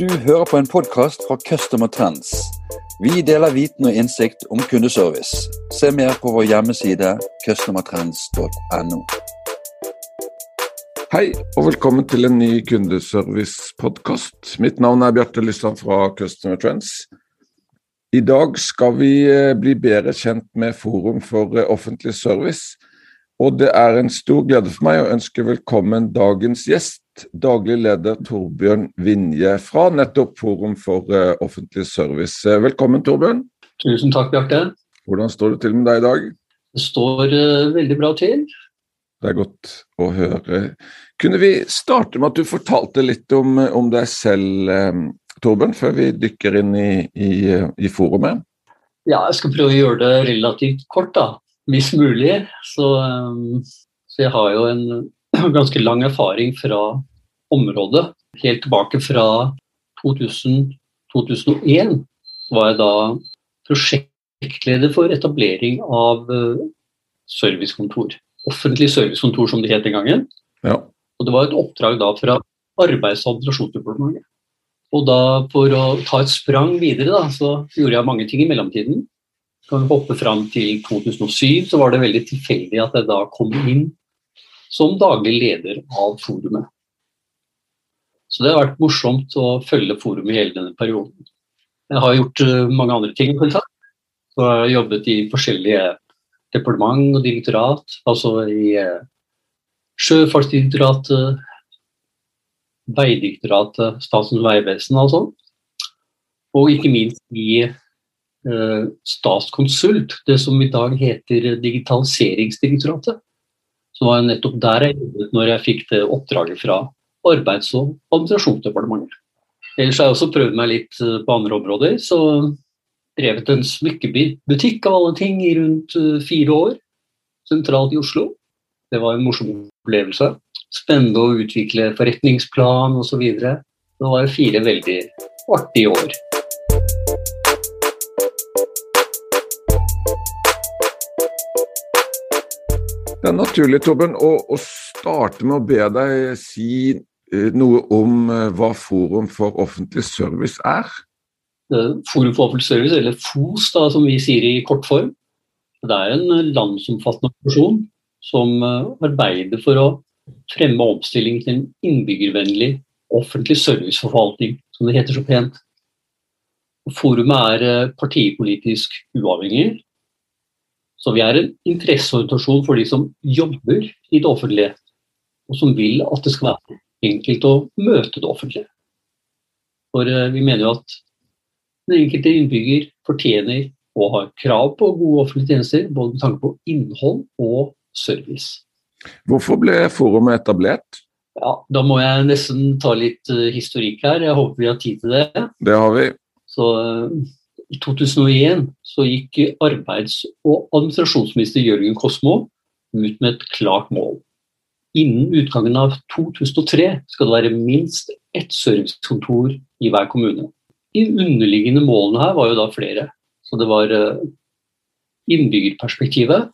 Du hører på en podkast fra Customer Trends. Vi deler viten og innsikt om kundeservice. Se mer på vår hjemmeside customertrends.no. Hei, og velkommen til en ny kundeservice-podkast. Mitt navn er Bjarte Lysland fra Customer Trends. I dag skal vi eh, bli bedre kjent med Forum for eh, offentlig service. Og det er en stor glede for meg å ønske velkommen dagens gjest, daglig leder Torbjørn Vinje fra nettopp Forum for uh, offentlig service. Eh, velkommen, Torbjørn. Tusen takk, Bjarte. Hvordan står det til med deg i dag? Det står uh, veldig bra til. Det er godt å høre. Kunne vi starte med at du fortalte litt om, om deg selv, um, Torbjørn, før vi dykker inn i, i, i forumet? Ja, jeg skal prøve å gjøre det relativt kort, da hvis mulig. Så, um, så, jeg har jo en ganske lang erfaring fra området. Helt tilbake fra 2000, 2001 var jeg da prosjektleder for etablering av uh, servicekontor. Offentlig servicekontor, som det het den gangen. Ja. Og det var et oppdrag da fra Arbeids- og administrasjonsdepartementet. Og da for å ta et sprang videre, da, så gjorde jeg mange ting i mellomtiden. Kan vi hoppe fram til 2007, så var det veldig tilfeldig at jeg da kom inn som daglig leder av forumet. Så det har vært morsomt å følge forumet hele denne perioden. Jeg har gjort eh, mange andre ting. Så jeg har jobbet i forskjellige departement og direktorat, altså i eh, Sjøfartsdirektoratet, Veidirektoratet, Statens vegvesen og sånn. Og ikke minst i statskonsult, det som i dag heter Digitaliseringsdirektoratet. Så var jeg nettopp der jeg jobbet når jeg fikk det oppdraget fra Arbeids- og administrasjonsdepartementet. Ellers har jeg også prøvd meg litt eh, på andre områder. Så drevet en smykkebutikk av alle ting i rundt eh, fire år sentralt i Oslo. Det var en morsom opplevelse. Spennende å utvikle forretningsplan osv. Det var fire veldig artige år. Det er naturlig, Tobben, å, å, starte med å be deg si eh, noe om eh, hva Forum for offentlig service er. Forum for offentlig service, eller FOS, da, som vi sier i kort form, det er en eh, landsomfattende organisasjon som arbeider for å fremme omstilling til en innbyggervennlig offentlig serviceforvaltning, som det heter så pent. Forumet er partipolitisk uavhengig, så vi er en interesseorientasjon for de som jobber i det offentlige, og som vil at det skal være enkelt å møte det offentlige. For eh, vi mener jo at den enkelte innbygger fortjener og har krav på gode offentlige tjenester, både med tanke på innhold og service. Hvorfor ble forumet etablert? Ja, Da må jeg nesten ta litt eh, historikk her. Jeg håper vi har tid til det. Det har vi. Så eh, i 2001 så gikk arbeids- og administrasjonsminister Jørgen Kosmo ut med et klart mål. Innen utgangen av 2003 skal det være minst ett servicekontor i hver kommune. De underliggende målene her var jo da flere. Så det var eh, innbyggerperspektivet,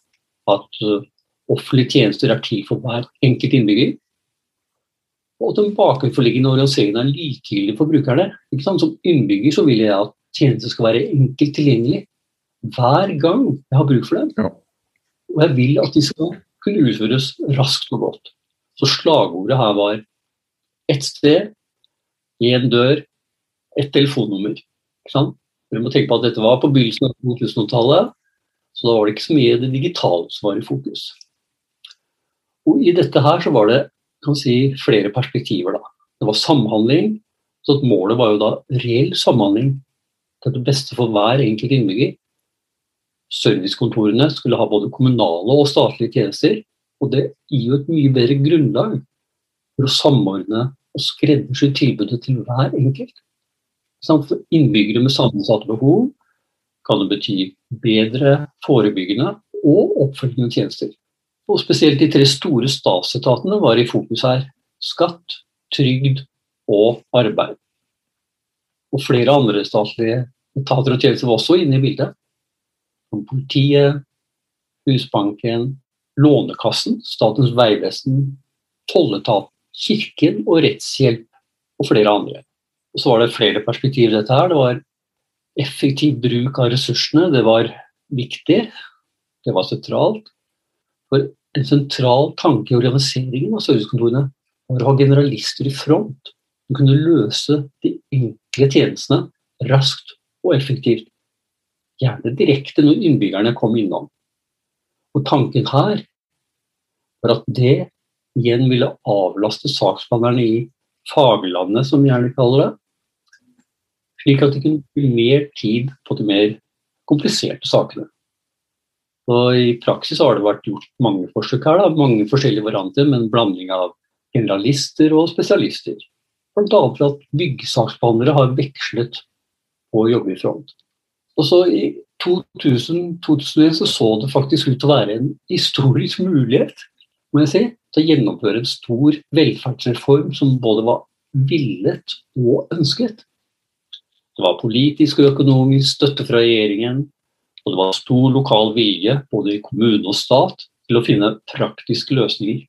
at eh, offentlige tjenester er til for hver enkelt innbygger. Og den bakenforliggende organiseringen er likegyldig for brukerne. Som innbygger så vil jeg at tjenester skal være enkelt tilgjengelig hver gang jeg har bruk for dem. Ja. Og jeg vil at de skal kunne utføres raskt og godt. Så slagordet her var ett sted, én dør, ett telefonnummer. Dere må tenke på at dette var på begynnelsen av 2000-tallet, så da var det ikke så mye det digitale som var i fokus. Og I dette her så var det kan si, flere perspektiver. da. Det var samhandling, så målet var jo da reell samhandling til det beste for hver enkelt innbygger. Servicekontorene skulle ha både kommunale og statlige tjenester. Og det gir jo et mye bedre grunnlag for å samordne og skreddersy tilbudet til hver enkelt. For innbyggere med sammensatte behov kan det bety bedre forebyggende og oppfølgende tjenester. Og Spesielt de tre store statsetatene var i fokus her. Skatt, trygd og arbeid. Og flere andre statlige etater og tjenester var også inne i bildet. Som politiet, Husbanken, Lånekassen, Statens vegvesen, Tolletaten, Kirken og rettshjelp og flere andre. Og så var det flere perspektiver i dette her. Det var effektiv bruk av ressursene. Det var viktig. Det var sentralt. For en sentral tanke i organiseringen av servicekontorene var å ha generalister i front som kunne løse de enkle tjenestene raskt og effektivt. Gjerne direkte når innbyggerne kom innom. Og tanken her var at det igjen ville avlaste saksbehandlerne i faglandet, som vi gjerne kaller det, slik at de kunne bruke mer tid på de mer kompliserte sakene. Og I praksis har det vært gjort mange forsøk her, da, mange forskjellige varianter med en blanding av generalister og spesialister. Bl.a. ved at byggesaksbehandlere har vekslet på å jobbe i front. Og så I 2000-2001 så, så det faktisk ut til å være en historisk mulighet må jeg si, til å gjennomføre en stor velferdsreform som både var villet og ønsket. Det var politisk og økonomisk støtte fra regjeringen, og det var stor lokal vilje både i kommune og stat til å finne praktiske løsninger.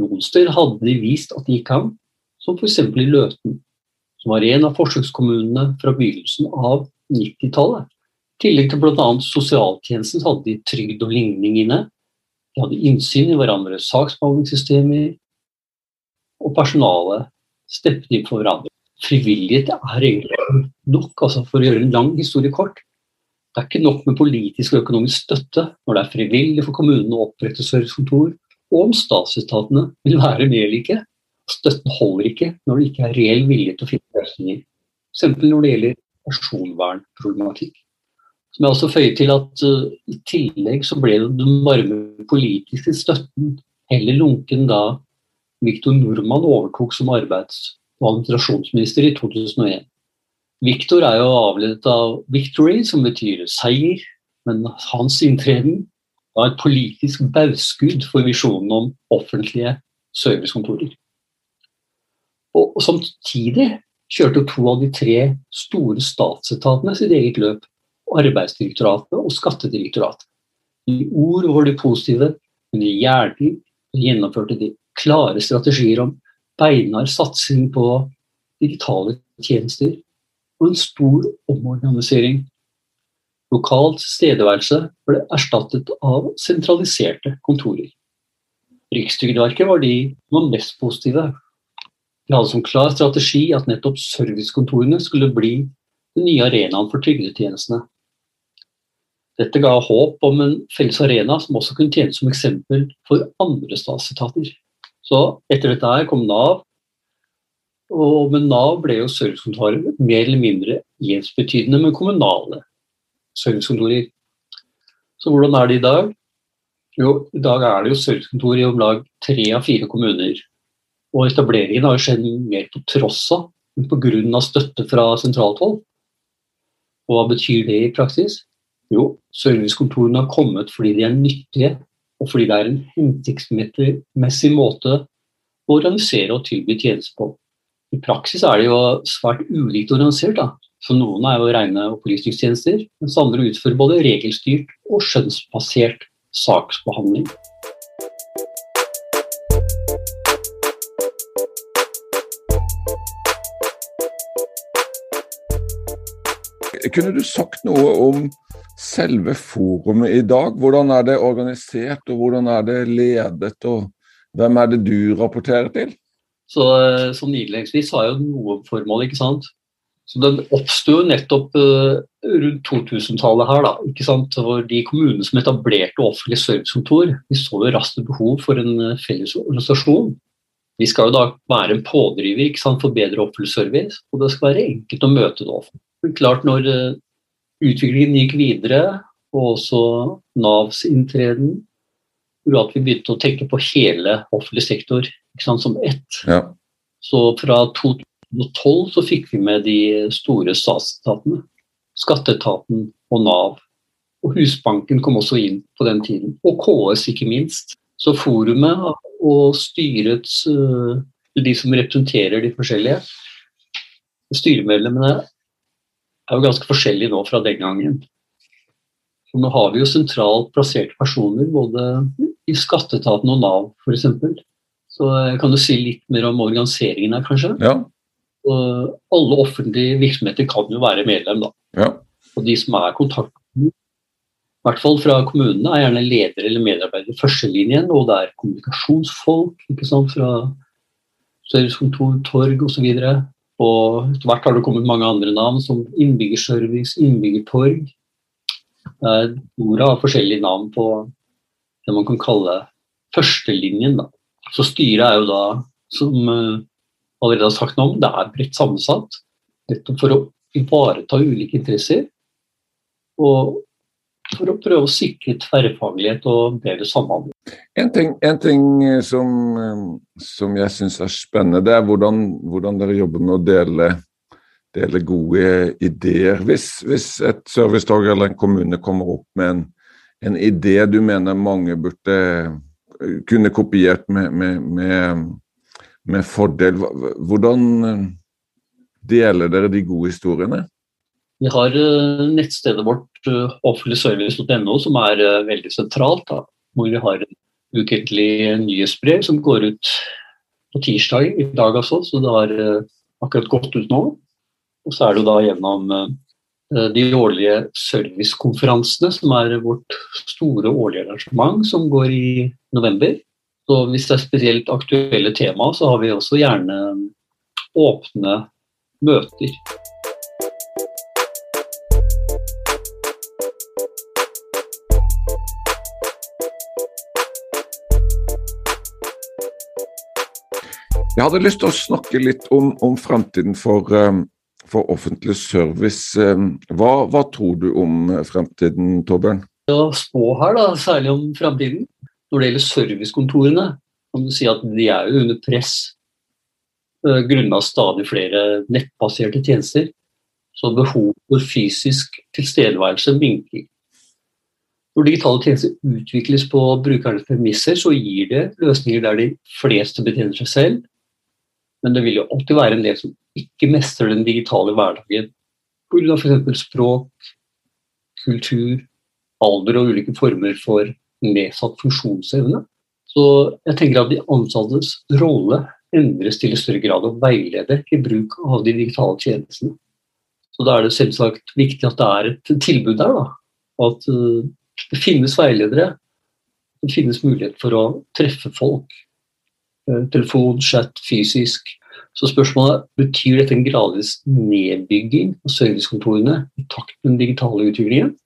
Noen steder hadde de vist at de gikk an, som f.eks. i Løten, som var en av forsøkskommunene fra begynnelsen av 90-tallet. I tillegg til bl.a. sosialtjenesten hadde de trygd og ligning inne. De hadde innsyn i hverandres saksbehandlingssystemer, og personalet steppet inn for hverandre. Frivillighet er egentlig nok, altså for å gjøre en lang historie kort. Det er ikke nok med politisk og økonomisk støtte når det er frivillig for kommunene å opprette servicekontor, og om statsetatene vil være med eller ikke. Støtten holder ikke når det ikke er reell vilje til å finne løsninger. F.eks. når det gjelder personvernproblematikk. Som jeg også føyer til at uh, I tillegg så ble den varme politiske støtten heller lunken da Viktor Nordmann overtok som arbeids- og administrasjonsminister i 2001. Viktor er jo avledet av 'victory', som betyr seier, men hans inntreden var et politisk bauskudd for visjonen om offentlige servicekontorer. Og, og Samtidig kjørte to av de tre store statsetatene sitt eget løp. Arbeidsdirektoratet og Skattedirektoratet. I ord var de positive, men i gjerning gjennomførte de klare strategier om beinhard satsing på digitale tjenester og en stor omorganisering. Lokalt tilstedeværelse ble erstattet av sentraliserte kontorer. Rikstrygdeverket var de som var mest positive vi hadde som klar strategi at nettopp servicekontorene skulle bli den nye arenaen for trygdetjenestene. Dette ga håp om en felles arena som også kunne tjene som eksempel for andre statsetater. Så etter dette her kom Nav, og med Nav ble jo servicekontoret mer eller mindre ensbetydende med kommunale servicekontorer. Så hvordan er det i dag? Jo, i dag er det jo servicekontor i om lag tre av fire kommuner. Og etableringen har jo skjedd mer på tross av, men pga. støtte fra sentralt hold. Og hva betyr det i praksis? Jo, servicekontorene har kommet fordi de er nyttige, og fordi det er en hensiktsmessig måte å organisere og tilby tjenester på. I praksis er det jo svært ulikt organisert. da. For Noen er jo rene opplysningstjenester, mens andre utfører både regelstyrt og skjønnsbasert saksbehandling. Kunne du sagt noe om selve forumet i dag? Hvordan er det organisert, og hvordan er det ledet, og hvem er det du rapporterer til? Så, eh, Sånn innledningsvis har jo noe formål, ikke sant. Så Den oppsto nettopp uh, rundt 2000-tallet her, da, ikke sant? hvor de kommunene som etablerte offentlige servicekontor, de så jo raskt behov for en uh, felles organisasjon. Vi skal jo da være en pådriver ikke sant, for bedre offentlig service, og det skal være enkelt å møte det offentlige. Men klart, når eh, utviklingen gikk videre, og også Navs inntreden, gjorde at vi begynte å tenke på hele offentlig sektor sant, som ett. Ja. Så fra 2012 så fikk vi med de store statsetatene. Skatteetaten og Nav. Og Husbanken kom også inn på den tiden. Og KS, ikke minst. Så forumet og styrets eh, De som representerer de forskjellige styremedlemmene, er jo ganske forskjellig nå fra den gangen. Så nå har vi jo sentralt plasserte personer både i skatteetaten og Nav f.eks. Så kan du si litt mer om organiseringen her, kanskje. Ja. Og alle offentlige virksomheter kan jo være medlem, da. ja. Og de som er kontakt, i hvert fall fra kommunene, er gjerne ledere eller medarbeidere i førstelinjen, og det er kommunikasjonsfolk ikke sant, fra servicekontor, torg osv. Og etter hvert har det kommet mange andre navn, som innbyggerservice, innbyggertorg. Eh, Orda har forskjellige navn på det man kan kalle førstelinjen. Da. Så styret er jo da, som eh, allerede har sagt noe om, det er bredt sammensatt. Nettopp for å ivareta ulike interesser. Og for å prøve å sikre tverrfaglighet og bedre samhandling. En ting, en ting eh, som, eh, som, jeg syns er spennende, det er hvordan, hvordan, dere jobber med å dele, dele gode ideer. Hvis, hvis et servicetorg eller en kommune kommer opp med en, en idé du mener mange burde kunne kopiert med, med, med, med fordel. Hvordan eh, deler dere de gode historiene? Vi har eh, nettstedet vårt eh, offentligservice.no som er veldig sentralt. Da, hvor vi har ukentlig nyhetsbrev som går ut på tirsdag i dag, altså, så det har akkurat gått ut nå. Og så er det da gjennom de årlige servicekonferansene, som er vårt store årlige arrangement, som går i november. Så hvis det er spesielt aktuelle tema, så har vi også gjerne åpne møter. Jeg hadde lyst til å snakke litt om, om framtiden for, um, for, offentlig service. Um, hva, hva, tror du om fremtiden, Torbjørn? Å spå her, da, særlig om framtiden. Når det gjelder servicekontorene, kan du si at de er jo under press uh, grunnet stadig flere nettbaserte tjenester. Så behovet for fysisk tilstedeværelse minker. Når digitale tjenester utvikles på brukernes premisser, så gir det løsninger der de fleste betjener seg selv. Men det vil jo alltid være en del som ikke mestrer den digitale hverdagen pga. f.eks. språk, kultur, alder og ulike former for nedsatt funksjonsevne. Så jeg tenker at de ansattes rolle endres til i større grad å veilede i bruk av de digitale tjenestene. Så da er det selvsagt viktig at det er et tilbud der. da, At uh, det finnes veiledere. Det finnes mulighet for å treffe folk. Uh, telefon, chat, fysisk. Så spørsmålet betyr dette en gradvis nedbygging av servicekontorene i takt med den digitale utviklingen?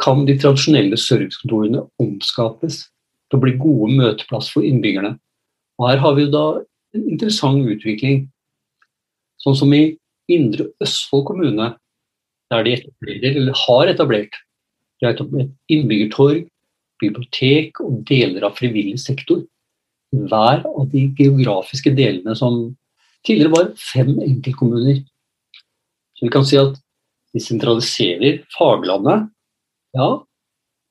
kan de tradisjonelle servicekontorene omskapes til å bli gode møteplass for innbyggerne. Og Her har vi da en interessant utvikling. Sånn som i Indre Østfold kommune, der de etablerer, eller har etablert de har etablert innbyggertorg, bibliotek og deler av frivillig sektor. Hver av de geografiske delene som tidligere var fem enkeltkommuner. Så vi kan si at de sentraliserer faglandet ja,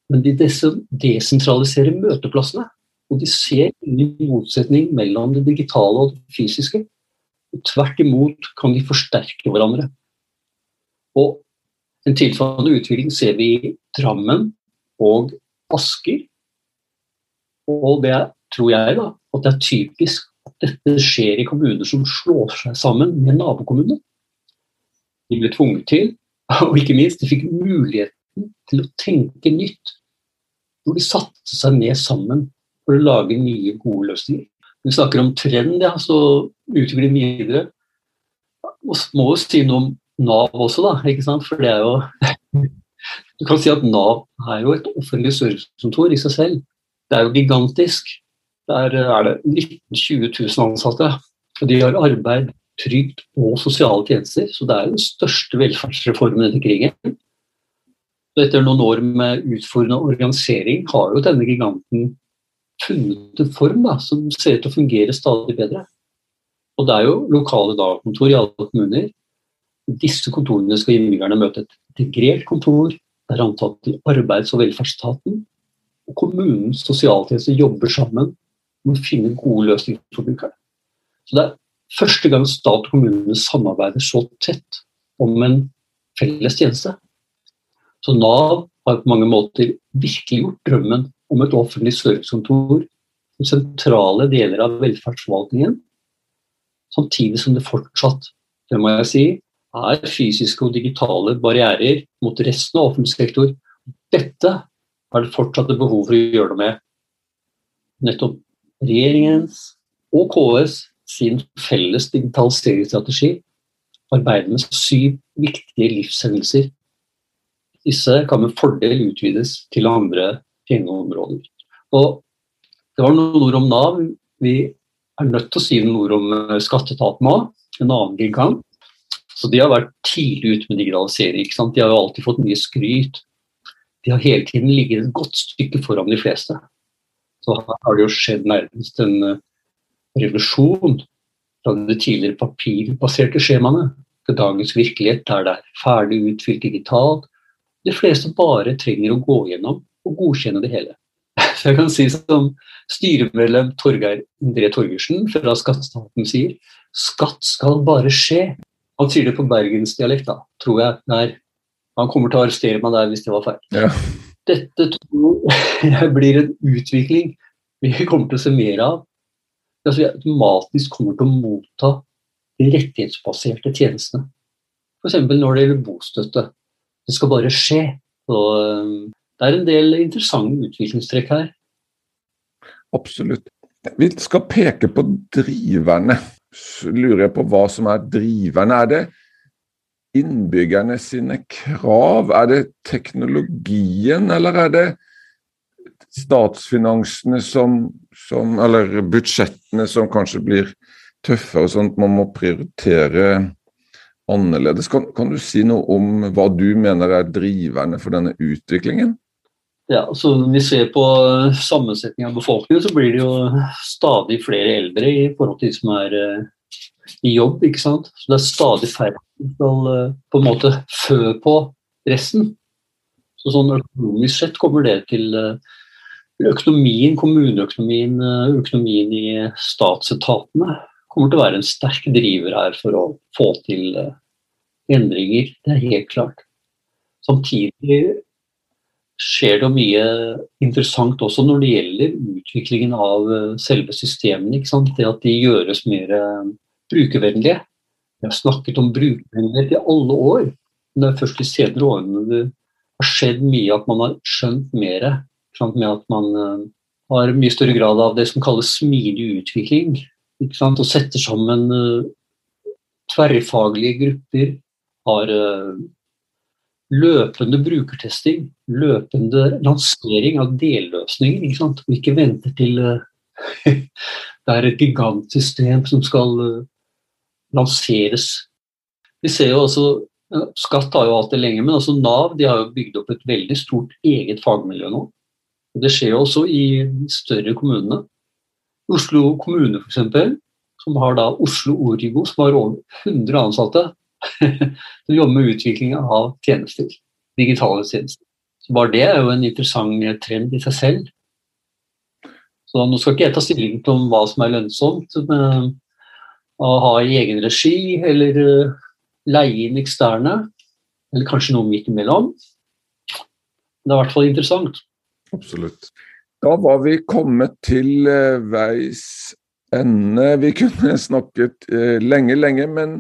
men de desentraliserer møteplassene. Og de ser ingen motsetning mellom det digitale og det fysiske. Og tvert imot kan de forsterke hverandre. Og en tilsvarende utvikling ser vi i Drammen og Asker. Og det tror jeg da, at det er typisk at dette skjer i kommuner som slår seg sammen med nabokommunene. De ble tvunget til, og ikke minst, de fikk muligheten til å tenke nytt. Hvor de satte seg ned sammen for å lage nye, gode løsninger. Vi snakker om trend, ja, så utvikler vi videre. Og må jo si noe om Nav også, da. ikke sant? For det er jo Du kan si at Nav er jo et offentlig servicekontor i seg selv. Det er jo gigantisk. Der er det 19 000-20 000 ansatte. Og de har arbeid, trygd og sosiale tjenester. Så det er den største velferdsreformen etter krigen. Så etter noen år med utfordrende organisering har jo denne giganten funnet en form da, som ser ut til å fungere stadig bedre. Og det er jo lokale Nav-kontor i alle kommuner. Disse kontorene skal innbyggerne møte et integrert kontor der antatt i arbeids- og velferdsstaten og kommunens sosialtjeneste jobber sammen med å finne gode løsninger for brukerne. Så Det er første gang stat og kommune samarbeider så tett om en felles tjeneste. Så Nav har på mange måter virkeliggjort drømmen om et offentlig servicekontor sentrale deler av velferdsforvaltningen, samtidig som det fortsatt, det må jeg si, er fysiske og digitale barrierer mot resten av offentlig sektor. Dette er det fortsatt behov for å gjøre noe med. Nettopp regjeringens og KS sin felles digitaliseringsstrategi arbeider med syv viktige livshendelser. Disse kan med fordel utvides til andre pengeområder. Og det var noen ord om Nav. Vi er nødt til å si noen ord om skatteetaten òg, en annen gigant. Så de har vært tidlig ute med digitalisering. ikke sant? De har jo alltid fått mye skryt. De har hele tiden ligget et godt stykke foran de fleste. Så her har det jo skjedd nærmest en eh, revolusjon fra de tidligere papirbaserte skjemaene til dagens virkelighet der det er ferdig utfylt digitalt. De fleste bare trenger å gå gjennom og godkjenne det hele. Så jeg kan si som styremedlem Torgeir Indre Torgersen fra Skatteetaten sier, skatt skal bare skje. Han sier det på bergensdialekt, da, tror jeg. Der. Han kommer til å arrestere meg der hvis det var feil. Ja. Dette tror jeg blir en utvikling vi kommer til å se mer av altså vi automatisk kommer til å motta de rettighetsbaserte tjenestene. F.eks. når det gjelder bostøtte. Det skal bare skje. Og um, det er en del interessante utviklingstrekk her. Absolutt. Vi skal peke på driverne. Lurer jeg på hva som er driverne. Er det innbyggerne sine krav? Er det teknologien, eller er det statsfinansene som, som, Eller budsjettene som kanskje blir tøffere, sånn at man må prioritere annerledes. Kan, kan, du si noe om hva du mener er driverne for denne utviklingen? Ja, så Når vi ser på sammensetningen av befolkningen, så blir det jo stadig flere eldre i forhold til de som er uh, i jobb. ikke sant? Så Det er stadig færre som skal uh, på en måte fø på resten. Så sånn Økonomisk sett kommer det til uh, Økonomien, kommuneøkonomien, eh, økonomien i statsetatene kommer til å være en sterk driver her for å få til eh, endringer. Det er helt klart. Samtidig skjer det mye interessant også når det gjelder utviklingen av eh, selve systemene. Det at de gjøres mer brukervennlige. Vi har snakket om brukervennlighet i alle år. Men det er først de senere årene det har skjedd mye at man har skjønt mer med at man uh, har mye større grad av det som kalles smidig utvikling. Og setter sammen tverrfaglige grupper. Har løpende brukertesting, løpende lansering av delløsninger. Ikke sant? Og ikke venter til det er et gigantsystem som skal lanseres. Vi ser jo også Skatt har jo hatt det lenge, men også Nav de har jo bygd opp et veldig stort eget fagmiljø nå. Det skjer jo også i større kommunene. Oslo kommune f.eks., som har da Oslo Origo, som har over 100 ansatte, som jobber med utvikling av tjenester, digitale tjenester. Så Bare det er jo en interessant trend i seg selv. Så Nå skal ikke jeg ta stilling til hva som er lønnsomt med å ha i egen regi, eller eh, leie inn eksterne, eller kanskje noe midt imellom. Det er i hvert fall interessant. Absolutt. Da var vi kommet til eh, veis ende. Vi kunne snakket eh, lenge, lenge, men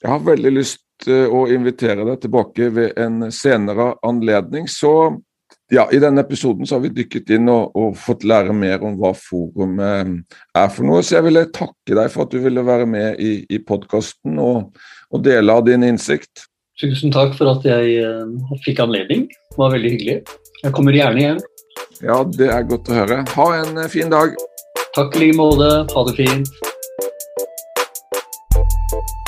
jeg har veldig lyst til å invitere deg tilbake ved en senere anledning. Så ja, I denne episoden så har vi dykket inn og, og fått lære mer om hva forumet er for noe. Så jeg ville takke deg for at du ville være med i, i podkasten og, og, dele av din innsikt. Tusen takk for at jeg uh, fikk anledning. Det var veldig hyggelig. Jeg kommer gjerne igjen. Ja, det er godt å høre. Ha en eh, fin dag. Takk i like måte. Ha det fint.